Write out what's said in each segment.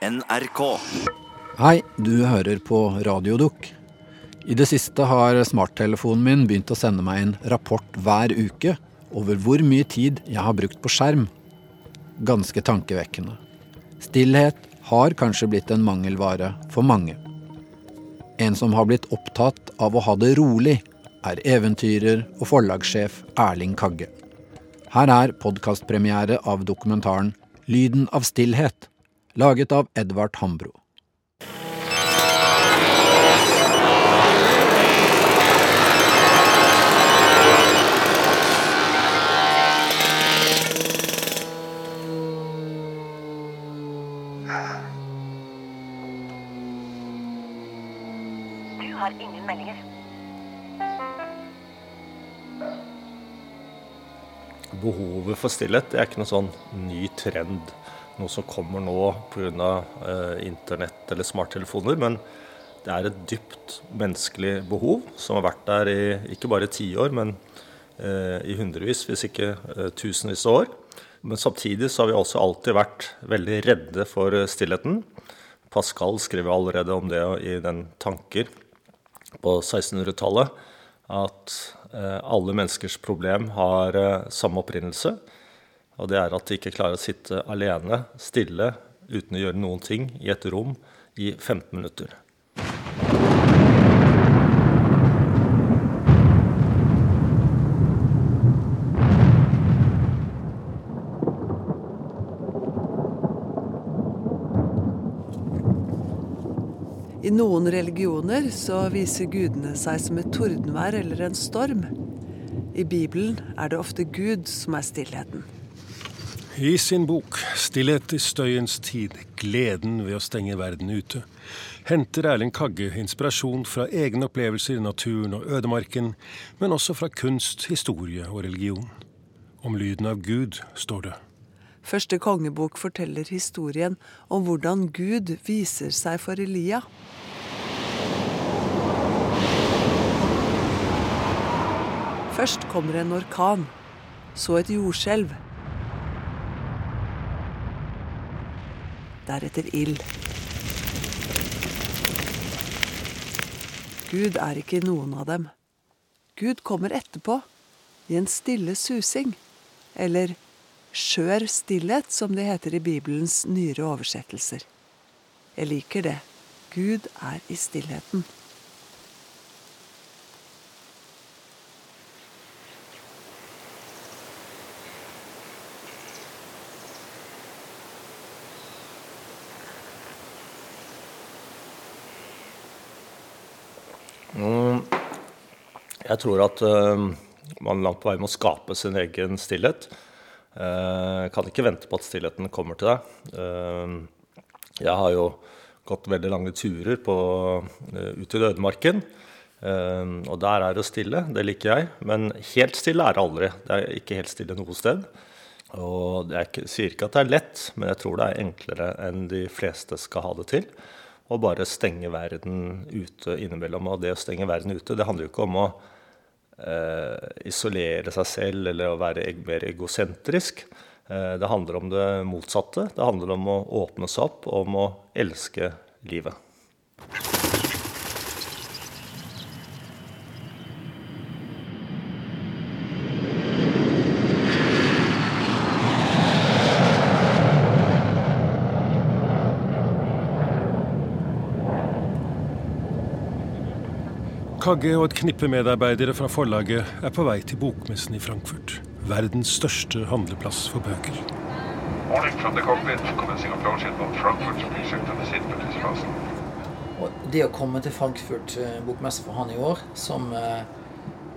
NRK. Hei, du hører på Radiodukk. I det siste har smarttelefonen min begynt å sende meg en rapport hver uke over hvor mye tid jeg har brukt på skjerm. Ganske tankevekkende. Stillhet har kanskje blitt en mangelvare for mange. En som har blitt opptatt av å ha det rolig, er eventyrer og forlagssjef Erling Kagge. Her er podkastpremiere av dokumentaren Lyden av stillhet, laget av Edvard Hambro. Du har ingen meldinger. Behovet for stillhet det er ikke noe sånn ny trend, noe som kommer nå pga. Eh, internett eller smarttelefoner. Men det er et dypt menneskelig behov som har vært der i ikke bare tiår, men eh, i hundrevis, hvis ikke eh, tusenvis av år. Men samtidig så har vi også alltid vært veldig redde for eh, stillheten. Pascal skriver allerede om det i den 'Tanker' på 1600-tallet at eh, alle menneskers problem har eh, samme opprinnelse. Og det er at de ikke klarer å sitte alene, stille, uten å gjøre noen ting i et rom i 15 minutter. I noen religioner så viser gudene seg som et tordenvær eller en storm. I Bibelen er det ofte Gud som er stillheten. I sin bok 'Stillhet i støyens tid gleden ved å stenge verden ute' henter Erling Kagge inspirasjon fra egne opplevelser i naturen og ødemarken, men også fra kunst, historie og religion. Om lyden av Gud står det. Første kongebok forteller historien om hvordan Gud viser seg for Elia. Først kommer en orkan, så et jordskjelv. Deretter ild. Gud er ikke noen av dem. Gud kommer etterpå, i en stille susing, eller skjør stillhet, som det heter i Bibelens nyere oversettelser. Jeg liker det. Gud er i stillheten. Jeg tror at eh, man langt på vei må skape sin egen stillhet. Eh, kan ikke vente på at stillheten kommer til deg. Eh, jeg har jo gått veldig lange turer på, eh, ut i ødemarken. Eh, og der er det stille, det liker jeg. Men helt stille er det aldri. Det er ikke helt stille noe sted. Og jeg sier ikke at det er lett, men jeg tror det er enklere enn de fleste skal ha det til. Å bare stenge verden ute innimellom. Og det å stenge verden ute, det handler jo ikke om å isolere seg selv eller å være mer egosentrisk. Eh, det handler om det motsatte. Det handler om å åpne seg opp, om å elske livet. Kagge og et knippe medarbeidere fra forlaget er på vei til bokmessen i Frankfurt. Verdens største handleplass for bøker. Og det å komme til Frankfurt eh, bokmesse for han i år som eh,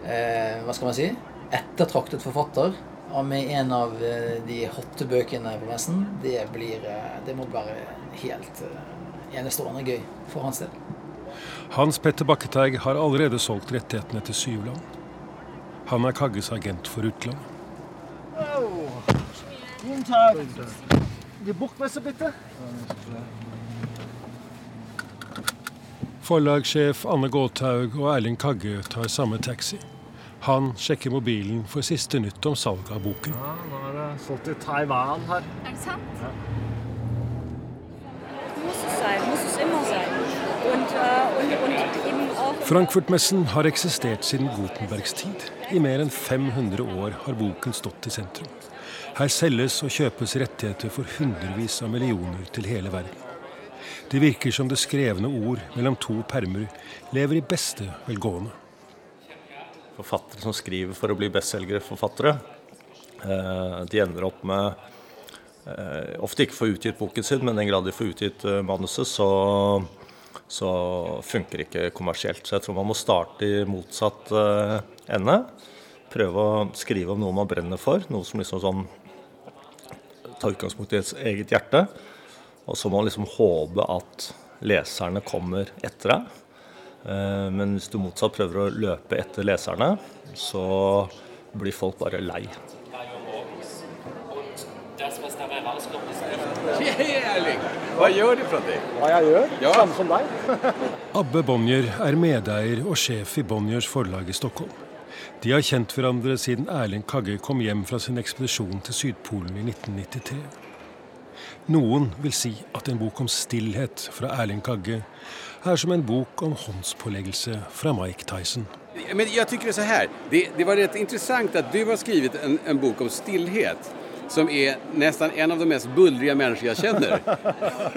eh, Hva skal man si? Ettertraktet forfatter og med en av eh, de hotte bøkene på messen, det blir Det må være helt enestående gøy for hans del. Hans Petter Bakketeig har allerede solgt rettighetene til syv land. Han er Kagges agent for utlandet. Guten Tag. Die Buchmesse bitte. Forlagssjef Anne Gåthaug og Erling Kagge tar samme taxi. Han sjekker mobilen for siste nytt om salg av boken. Ja, nå er det solgt i Taiwan her. Er det sant? Frankfurtmessen har eksistert siden Gutenbergs tid. I mer enn 500 år har boken stått i sentrum. Her selges og kjøpes rettigheter for hundrevis av millioner til hele verden. Det virker som det skrevne ord mellom to permer lever i beste velgående. Forfattere som skriver for å bli bestselgerforfattere, forfattere, de ender opp med eh, ofte ikke får utgitt boken sin, men den grad de får utgitt eh, manuset, så, så funker ikke kommersielt. Så jeg tror man må starte i motsatt ende. Prøve å skrive om noe man brenner for, noe som liksom sånn tar utgangspunkt i et eget hjerte. Og så må man liksom håpe at leserne kommer etter deg. Eh, men hvis du motsatt prøver å løpe etter leserne, så blir folk bare lei. Hva gjør du fra deg? Hva jeg gjør? Ja. Samme som deg. Abbe Bonnier er medeier og sjef i Bonniers forlag i Stockholm. De har kjent hverandre siden Erling Kagge kom hjem fra sin ekspedisjon til Sydpolen i 1993. Noen vil si at en bok om stillhet fra Erling Kagge er som en bok om håndspåleggelse fra Mike Tyson. Men jeg synes det er så her. Det, det var rett interessant at du har skrevet en, en bok om stillhet som er nesten en av de mest bullriga mennesker jeg kjenner.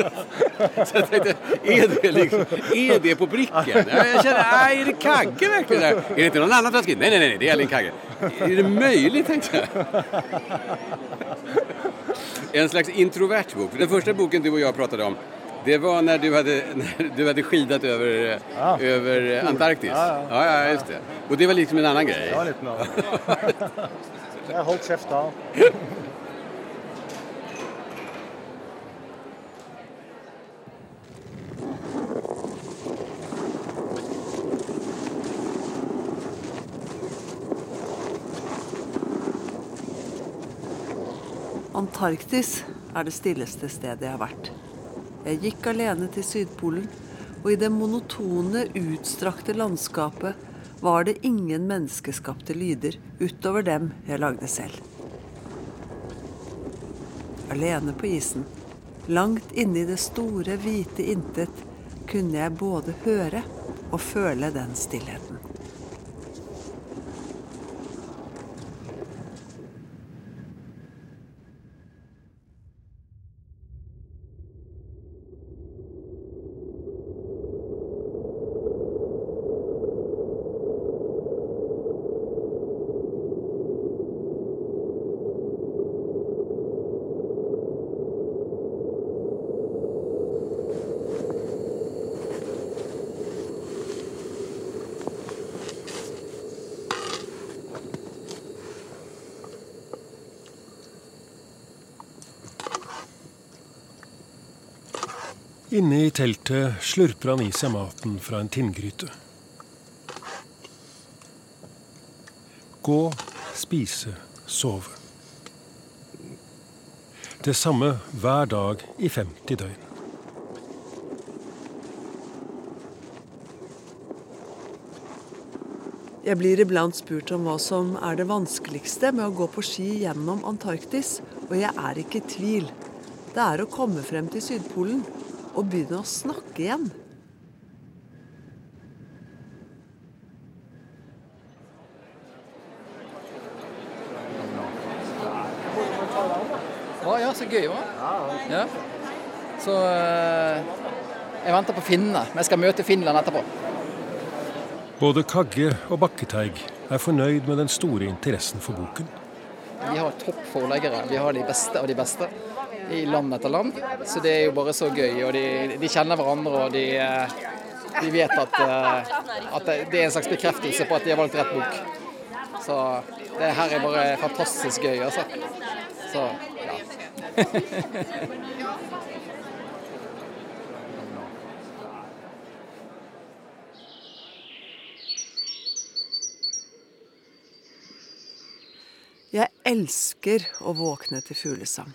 Så jeg tenkte, er det, liksom, er det på brikken? Jeg känner, nej, är det Kagge verkligen? Är det ikke noen annen som Nei, skrivit? Nej, nej, nej, det er Erling Kagge. Er det mulig, tenkte jeg. En slags introvert bok. Den første boken du og jeg pratet om, det var når du hadde, när du hade skidat över, ja. över Antarktis. Ja, ja. ja, just det. Og det var liksom en annen. Det var litt nå. Jeg holdt kjeft da. Antarktis er det stilleste stedet jeg har vært. Jeg gikk alene til Sydpolen, og i det monotone, utstrakte landskapet var det ingen menneskeskapte lyder utover dem jeg lagde selv. Alene på isen, langt inne i det store, hvite intet, kunne jeg både høre og føle den stillheten. Inne i teltet slurper han i seg maten fra en tinngryte. Gå, spise, sove. Det samme hver dag i 50 døgn. Jeg blir iblant spurt om hva som er det vanskeligste med å gå på ski gjennom Antarktis, og jeg er ikke i tvil. Det er å komme frem til Sydpolen og begynner å snakke igjen. Å ja, så gøy, hva? Ja. Så eh, jeg venter på finnene. Men jeg skal møte Finland etterpå. Både Kagge og Bakketeig er fornøyd med den store interessen for boken. Vi har topp forleggere. Vi har de beste av de beste i land etter land. Så det er jo bare så gøy. Og de, de kjenner hverandre, og de, eh, de vet at, eh, at, det er en slags bekreftelse på at de har valgt rett bok. Så det her er bare fantastisk gøy, altså. Så ja. Jeg elsker å våkne til fuglesang.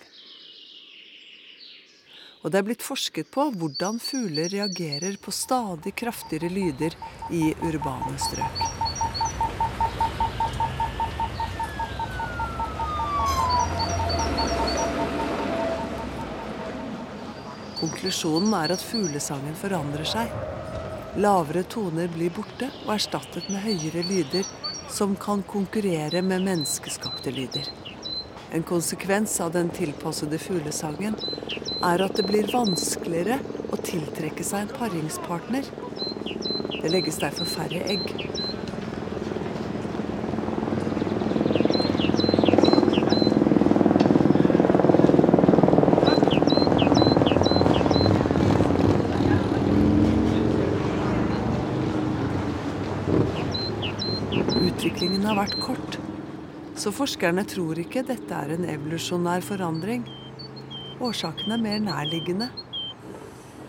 Og det er blitt forsket på hvordan fugler reagerer på stadig kraftigere lyder i urbane strøk. Konklusjonen er at fuglesangen forandrer seg. Lavere toner blir borte og erstattet med høyere lyder som kan konkurrere med menneskeskapte lyder. En konsekvens av den tilpassede fuglesangen er at det blir vanskeligere å tiltrekke seg en paringspartner. Det legges derfor færre egg. Utviklingen har vært kort, så forskerne tror ikke dette er en evolusjonær forandring. Årsaken er mer nærliggende.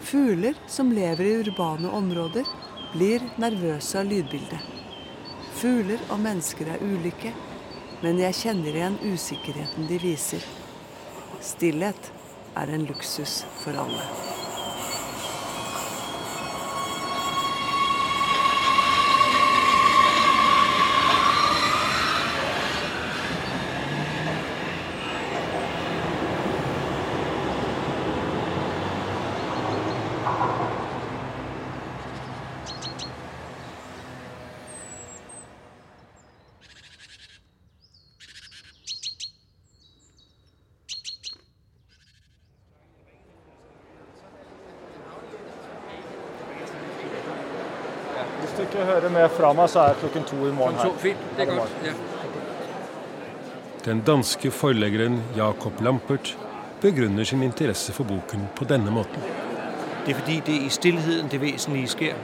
Fugler som lever i urbane områder, blir nervøse av lydbildet. Fugler og mennesker er ulike, men jeg kjenner igjen usikkerheten de viser. Stillhet er en luksus for alle. Hvis du ikke hører mer fra meg, så er klokken to i morgen her. Fint, det er godt. Ja. Den danske forleggeren Jacob Lampert begrunner sin interesse for boken på denne måten. Det er fordi det er i stillheden det vesentlige sker.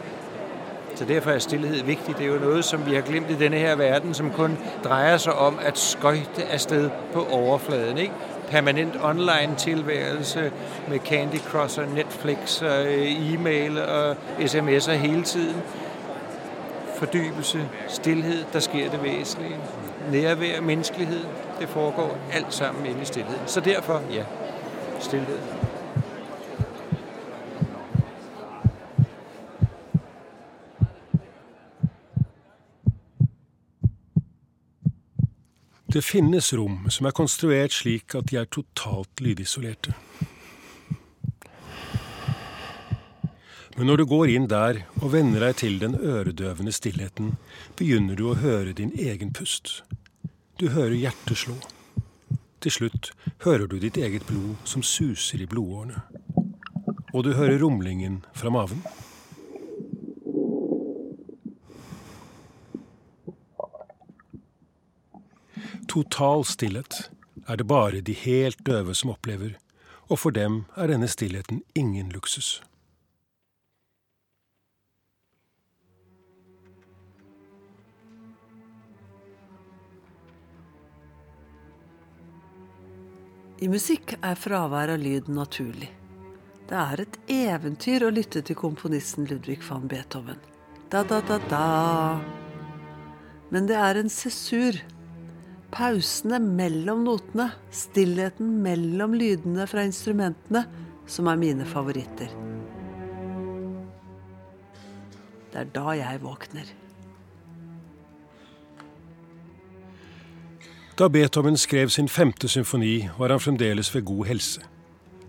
Så derfor er stillhet viktig. Det er jo noe som vi har glemt i denne her verden, som kun dreier seg om at skøyte afsted på overfladen. Ikke? Permanent online tilværelse med Candy Crush og Netflix og e-mail og sms'er hele tiden. Fordypelse, stillhed, der sker det væsentlige. Nærvær, menneskelighed, det foregår alt sammen inde i stillheden. Så derfor, ja, stillhed. Det finnes rom som er konstruert slik at de er totalt lydisolerte. Men når du går inn der og venner deg til den øredøvende stillheten, begynner du å høre din egen pust. Du hører hjertet slå. Til slutt hører du ditt eget blod som suser i blodårene. Og du hører rumlingen fra maven. Total stillhet er det bare de helt døve som opplever, og for dem er denne stillheten ingen luksus. I musikk er fravær av lyd naturlig. Det er et eventyr å lytte til komponisten Ludvig van Beethoven. Da, da, da, da. Men det er en sesur. Pausene mellom notene, stillheten mellom lydene fra instrumentene, som er mine favoritter. Det er da jeg våkner. Da Beethoven skrev sin femte symfoni, var han fremdeles ved god helse.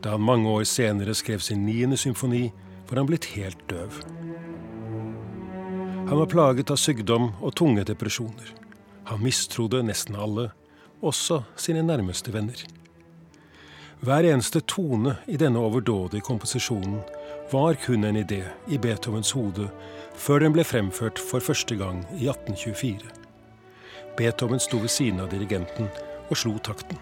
Da han mange år senere skrev sin niende symfoni, var han blitt helt døv. Han var plaget av sykdom og tunge depresjoner. Han mistrodde nesten alle, også sine nærmeste venner. Hver eneste tone i denne overdådige komposisjonen var kun en idé i Beethovens hode før den ble fremført for første gang i 1824. Beethoven sto ved siden av dirigenten og slo takten.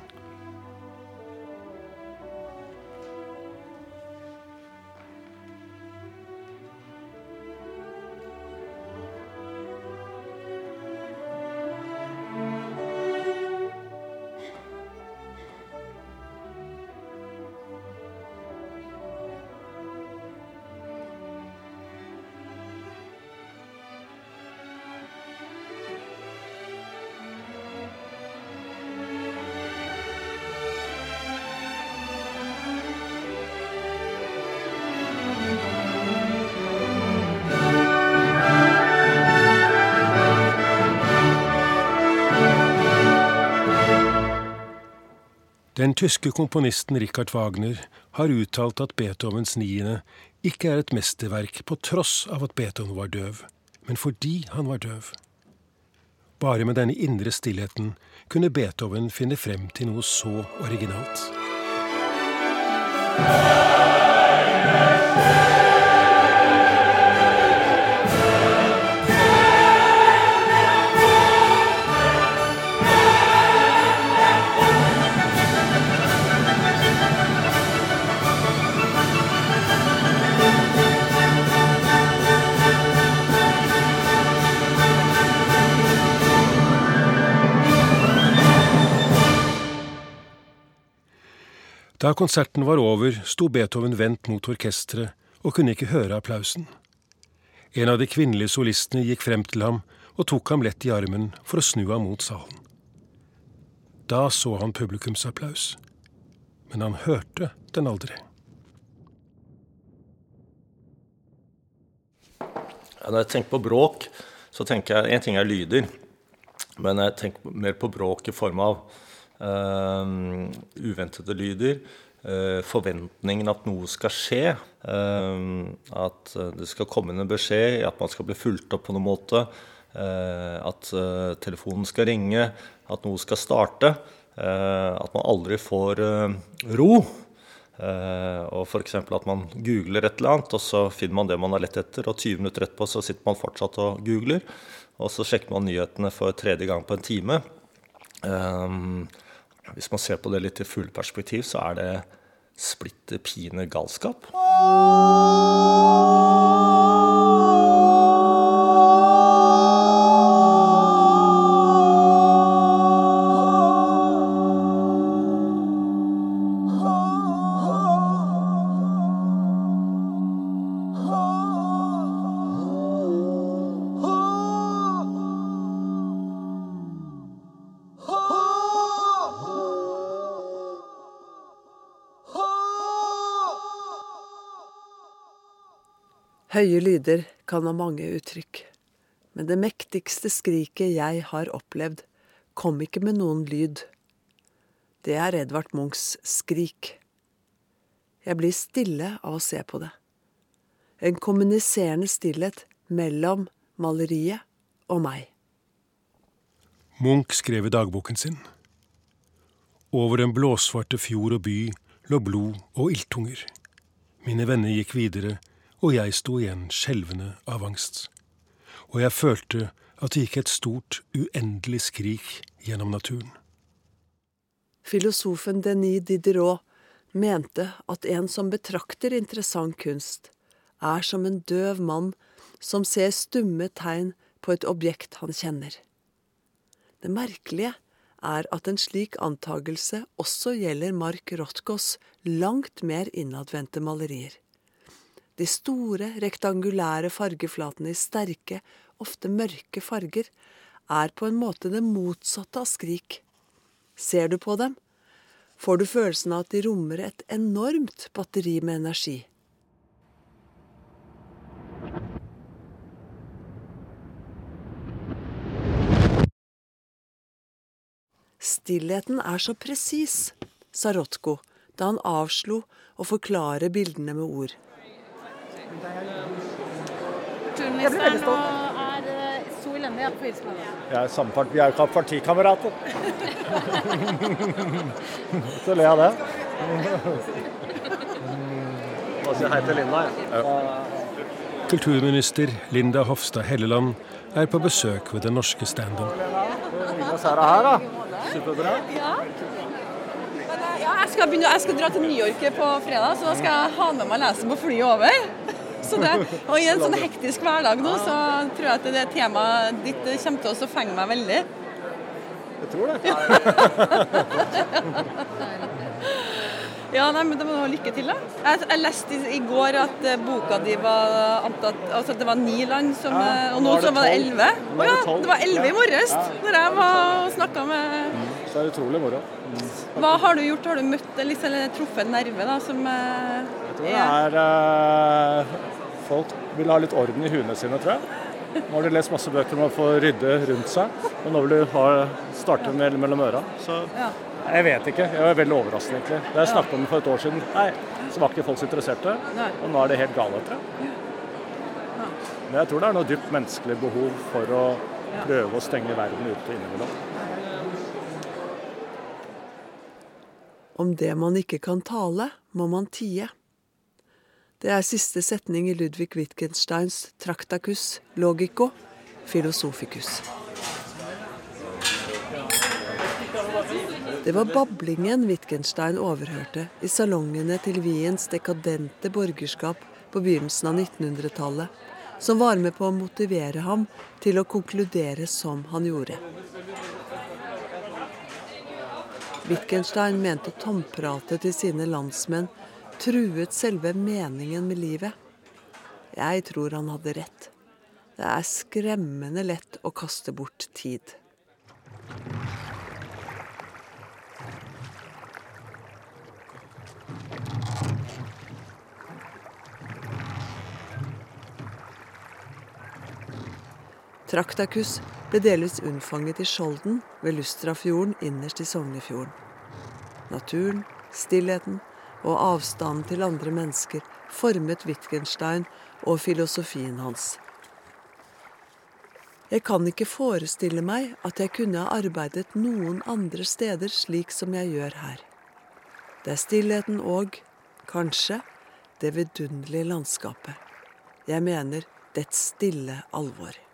Den tyske komponisten Richard Wagner har uttalt at Beethovens niende ikke er et mesterverk på tross av at Beethoven var døv, men fordi han var døv. Bare med denne indre stillheten kunne Beethoven finne frem til noe så originalt. Da konserten var over, sto Beethoven vendt mot orkesteret og kunne ikke høre applausen. En av de kvinnelige solistene gikk frem til ham og tok ham lett i armen for å snu ham mot salen. Da så han publikumsapplaus, men han hørte den aldri. Ja, når jeg tenker på bråk, så tenker jeg En ting er lyder, men jeg tenker mer på bråk i form av uventede lyder. Uh, forventningen at noe skal skje. Uh, at det skal komme en beskjed, at man skal bli fulgt opp på noen måte. at telefonen skal ringe, at noe skal starte. at man aldri får ro. og f.eks. at man googler et eller annet, og så finner man det man har lett etter, og 20 minutter etterpå så sitter man fortsatt og googler. Og så sjekker man nyhetene for tredje gang på en time. Hvis man ser på det litt i full perspektiv, så er det splitter pine galskap. Høye lyder kan ha mange uttrykk, men det mektigste skriket jeg har opplevd, kom ikke med noen lyd. Det er Edvard Munchs skrik. Jeg blir stille av å se på det. En kommuniserende stillhet mellom maleriet og meg. Munch skrev i dagboken sin. Over den blåsvarte fjord og by lå blod og ildtunger. Mine venner gikk videre og jeg sto igjen skjelvende av angst. Og jeg følte at det gikk et stort, uendelig skrik gjennom naturen. Filosofen Denis Diderot mente at en som betrakter interessant kunst, er som en døv mann som ser stumme tegn på et objekt han kjenner. Det merkelige er at en slik antagelse også gjelder Mark Rothkos langt mer innadvendte malerier. De store, rektangulære fargeflatene i sterke, ofte mørke farger er på en måte det motsatte av skrik. Ser du på dem, får du følelsen av at de rommer et enormt batteri med energi. Stillheten er så presis, sa Rotko da han avslo å forklare bildene med ord. Kulturministeren og er så elendig på Island. Vi er samfart, vi er jo ikke partikamerater. Så le av det. Må si hei til Linda, jeg. Kulturminister Linda Hofstad Helleland er på besøk ved den norske stand-up. Linda Sara her, da. Superbra. Ja. Ja, jeg, skal begynne, jeg skal dra til New York på fredag, så da skal jeg ha med meg lesen på flyet over. Så det, og I en sånn hektisk hverdag nå, så tror jeg at det temaet ditt kommer til å fenge meg veldig. Jeg tror det. Ja, nei, men det må du ha lykke til, da. Jeg, jeg leste i, går at eh, boka di var antatt Altså at det var ni land som Ja, eh, Og nå er det så var det elleve. Å er ja, det var elleve i morges Ja. når jeg var og snakka med Så det er utrolig moro. Hva har du gjort? Har du møtt liksom, eller truffet en nerve da, som eh, Jeg tror det er Folk vil ha litt orden i huene sine, tror jeg. Nå har du lest masse bøker om å få rydde rundt seg, og nå vil du ha, starte med mellom øra. Så jeg vet ikke. Jeg var veldig overrasket, egentlig. Da jeg snakket om det for et år siden, nei, så var ikke folk så interesserte. Og nå er det helt gale, tror jeg. Men jeg tror det er noe dypt menneskelig behov for å prøve å stenge verden ute innimellom. Om det man ikke kan tale, må man tie. Det er siste setning i Ludvig Wittgensteins Traktakus logico philosophicus. Det var bablingen Wittgenstein overhørte i salongene til Wiens dekadente borgerskap på begynnelsen av 1900-tallet, som var med på å motivere ham til å konkludere som han gjorde. Wittgenstein mente tompratet til sine landsmenn truet selve meningen med livet. Jeg tror han hadde rett. Det er skremmende lett å kaste bort tid. Traktakus ble delvis unnfanget i Skjolden ved Lustrafjorden innerst i Sognefjorden. Naturen, stillheten og avstanden til andre mennesker formet Wittgenstein og filosofien hans. Jeg kan ikke forestille meg at jeg kunne ha arbeidet noen andre steder slik som jeg gjør her. Det er stillheten og, kanskje, det vidunderlige landskapet. Jeg mener dets stille alvor.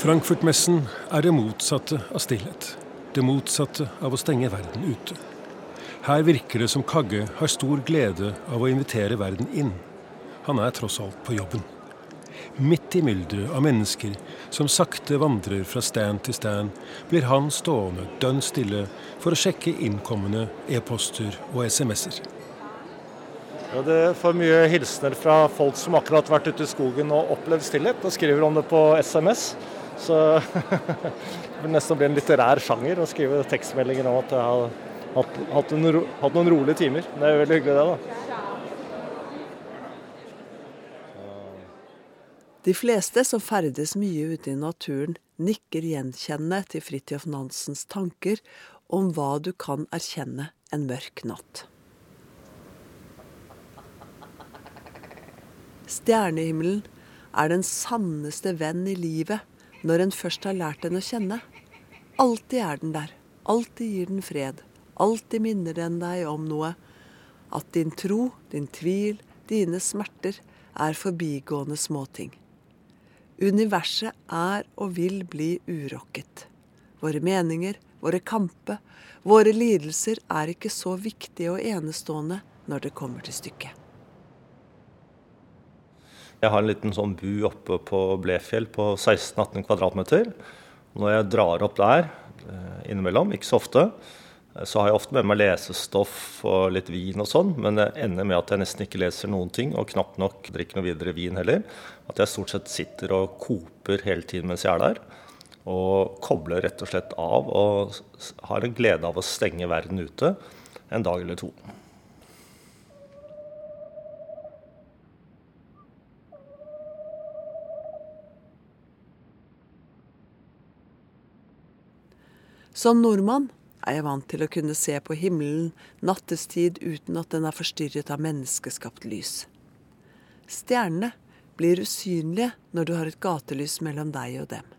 Frankfurtmessen er det motsatte av stillhet. Det motsatte av å stenge verden ute. Her virker det som Kagge har stor glede av å invitere verden inn. Han er tross alt på jobben. Midt i mylderet av mennesker som sakte vandrer fra stand til stand, blir han stående dønn stille for å sjekke innkommende e-poster og SMS-er. Ja, det får mye hilsener fra folk som akkurat har vært ute i skogen og opplevd stillhet, og skriver om det på SMS. Så det nesten bli en litterær sjanger å skrive tekstmeldinger om at jeg har hatt, hatt, ro- hatt noen rolige timer. Det er jo veldig hyggelig, det. da. De fleste som ferdes mye ute i naturen, nikker gjenkjennende til Fridtjof Nansens tanker om hva du kan erkjenne en mørk natt. Stjernehimmelen er den sanneste venn i livet når en først har lært den å kjenne. Alltid er den der, alltid gir den fred, alltid minner den deg om noe. At din tro, din tvil, dine smerter er forbigående småting. Universet er og vil bli urokket. Våre meninger, våre kamper, våre lidelser er ikke så viktige og enestående når det kommer til stykket. Jeg har en liten sånn bu oppe på Blefjell på 16-18 kvadratmeter. Når jeg drar opp der eh, innimellom, ikke så ofte, eh, så har jeg ofte med meg lesestoff og litt vin og sånn, men det ender med at jeg nesten ikke leser noen ting, og knapt nok drikker noe videre vin heller. At jeg stort sett sitter og koper hele tiden mens jeg er der. Og kobler rett og slett av og har en glede av å stenge verden ute en dag eller to. Som nordmann er jeg vant til å kunne se på himmelen nattestid uten at den er forstyrret av menneskeskapt lys. Stjernene blir usynlige når du har et gatelys mellom deg og dem.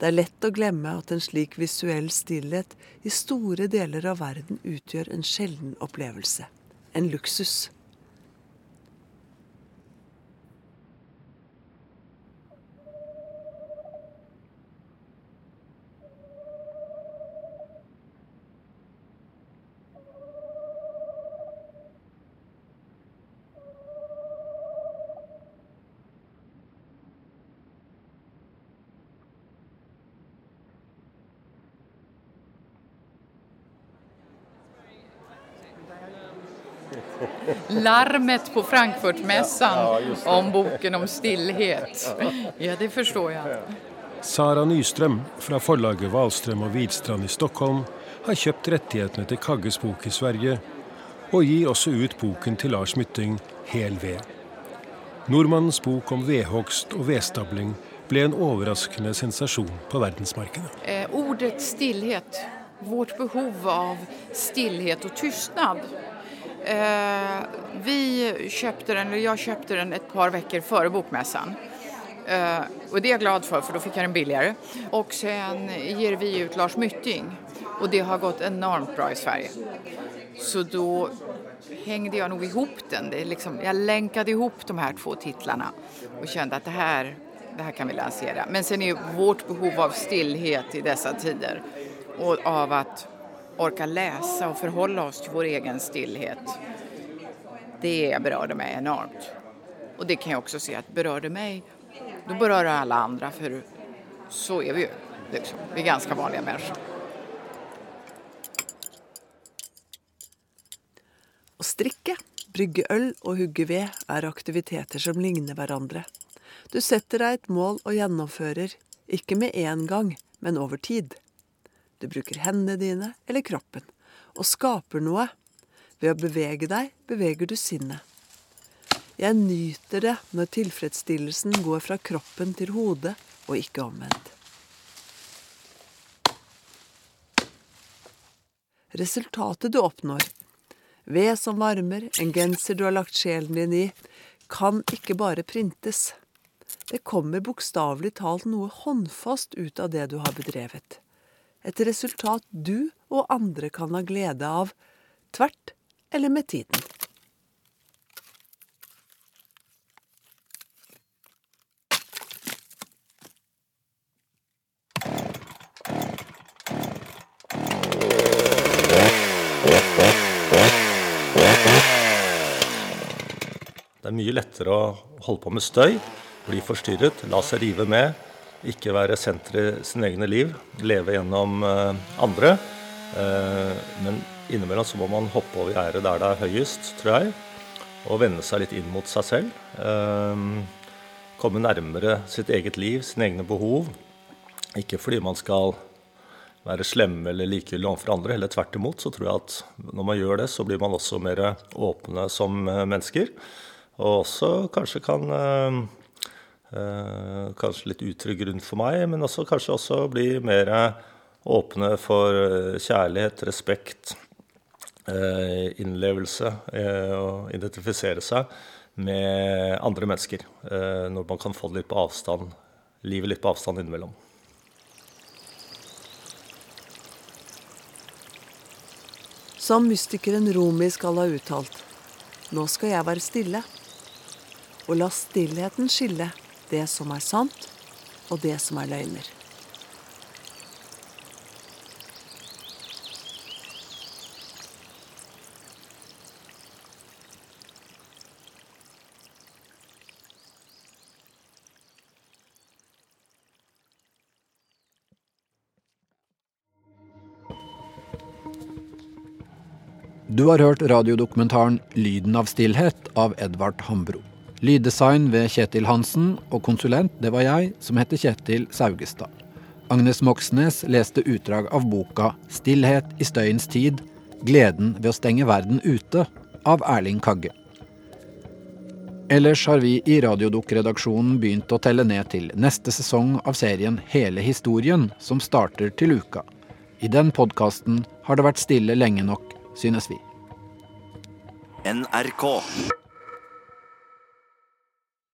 Det er lett å glemme at en slik visuell stillhet i store deler av verden utgjør en sjelden opplevelse. En luksus. Larmet på Frankfurtmässan om boken om stillhet. Ja, det forstår jeg. Sara Nystrøm fra forlaget Wahlström og Widstrand i Stockholm har kjøpt rettighetene til Kagges bok i Sverige, og gir også ut boken til Lars Mytting, Hel ved. Nordmannens bok om vedhogst og vedstabling ble en overraskende sensasjon på verdensmarkedet. Eh, ordet stillhet, vårt behov av stillhet og tystnad. Eh, vi köpte den, eller jeg köpte den et par veckor før bokmässan. Eh, og det er jag glad for, for da fikk jeg den billigere. Og sen gir vi ut Lars Mytting, og det har gått enormt bra i Sverige. Så da hängde jag nog ihop den. Det liksom, jag länkade ihop de här två titlarna och kände att det här, det här kan vi lansera. Men sen är vårt behov av stillhet i dessa tider och av att orka läsa och förhålla oss till vår egen stillhet. Det berörde mig enormt. Och det kan jag också se att berörde mig, då berör det alla andra för så är vi ju. Liksom. Vi är ganska vanliga människor. Å strikke, brygge øl og hugge ved er aktiviteter som ligner hverandre. Du setter deg et mål og gjennomfører, ikke med én gang, men over tid. Du bruker hendene dine eller kroppen, og skaper noe. Ved å bevege deg beveger du sinnet. Jeg nyter det når tilfredsstillelsen går fra kroppen til hodet, og ikke omvendt. Resultatet du oppnår, ved som varmer, en genser du har lagt sjelen din i, kan ikke bare printes. Det kommer bokstavelig talt noe håndfast ut av det du har bedrevet. Et resultat du og andre kan ha glede av, tvert eller med tiden. Det er mye lettere å holde på med støy, bli forstyrret, la seg rive med, ikke være senter i sin egne liv, leve gjennom eh, andre. Eh, men innimellom så må man hoppe over gjerdet der det er høyest, tror jeg, og vende seg litt inn mot seg selv. Eh, komme nærmere sitt eget liv, sine egne behov. Ikke fordi man skal være slemme eller likegyldige overfor andre, heller tvert imot. Så tror jeg at når man gjør det, så blir man også mer åpne som mennesker. Og også kanskje kan Kanskje litt utrygg grunn for meg, men også kanskje også bli mer åpne for kjærlighet, respekt, øh, innlevelse og identifisere seg med andre mennesker. Når man kan få litt på avstand, livet litt på avstand innimellom. Som mystikeren Rumi skal ha uttalt, nå skal jeg være stille og la stillheten skille det som er sant, og det som er løgner. Du har hørt radiodokumentaren 'Lyden av stillhet' av Edvard Hambro. Lyddesign ved Kjetil Hansen, og konsulent det var jeg, som heter Kjetil Saugestad. Agnes Moxnes leste utdrag av boka 'Stillhet i støyens tid gleden ved å stenge verden ute' av Erling Kagge. Ellers har vi i Radiodok-redaksjonen begynt å telle ned til neste sesong av serien Hele historien, som starter til uka. I den podkasten har det vært stille lenge nok, synes vi. NRK.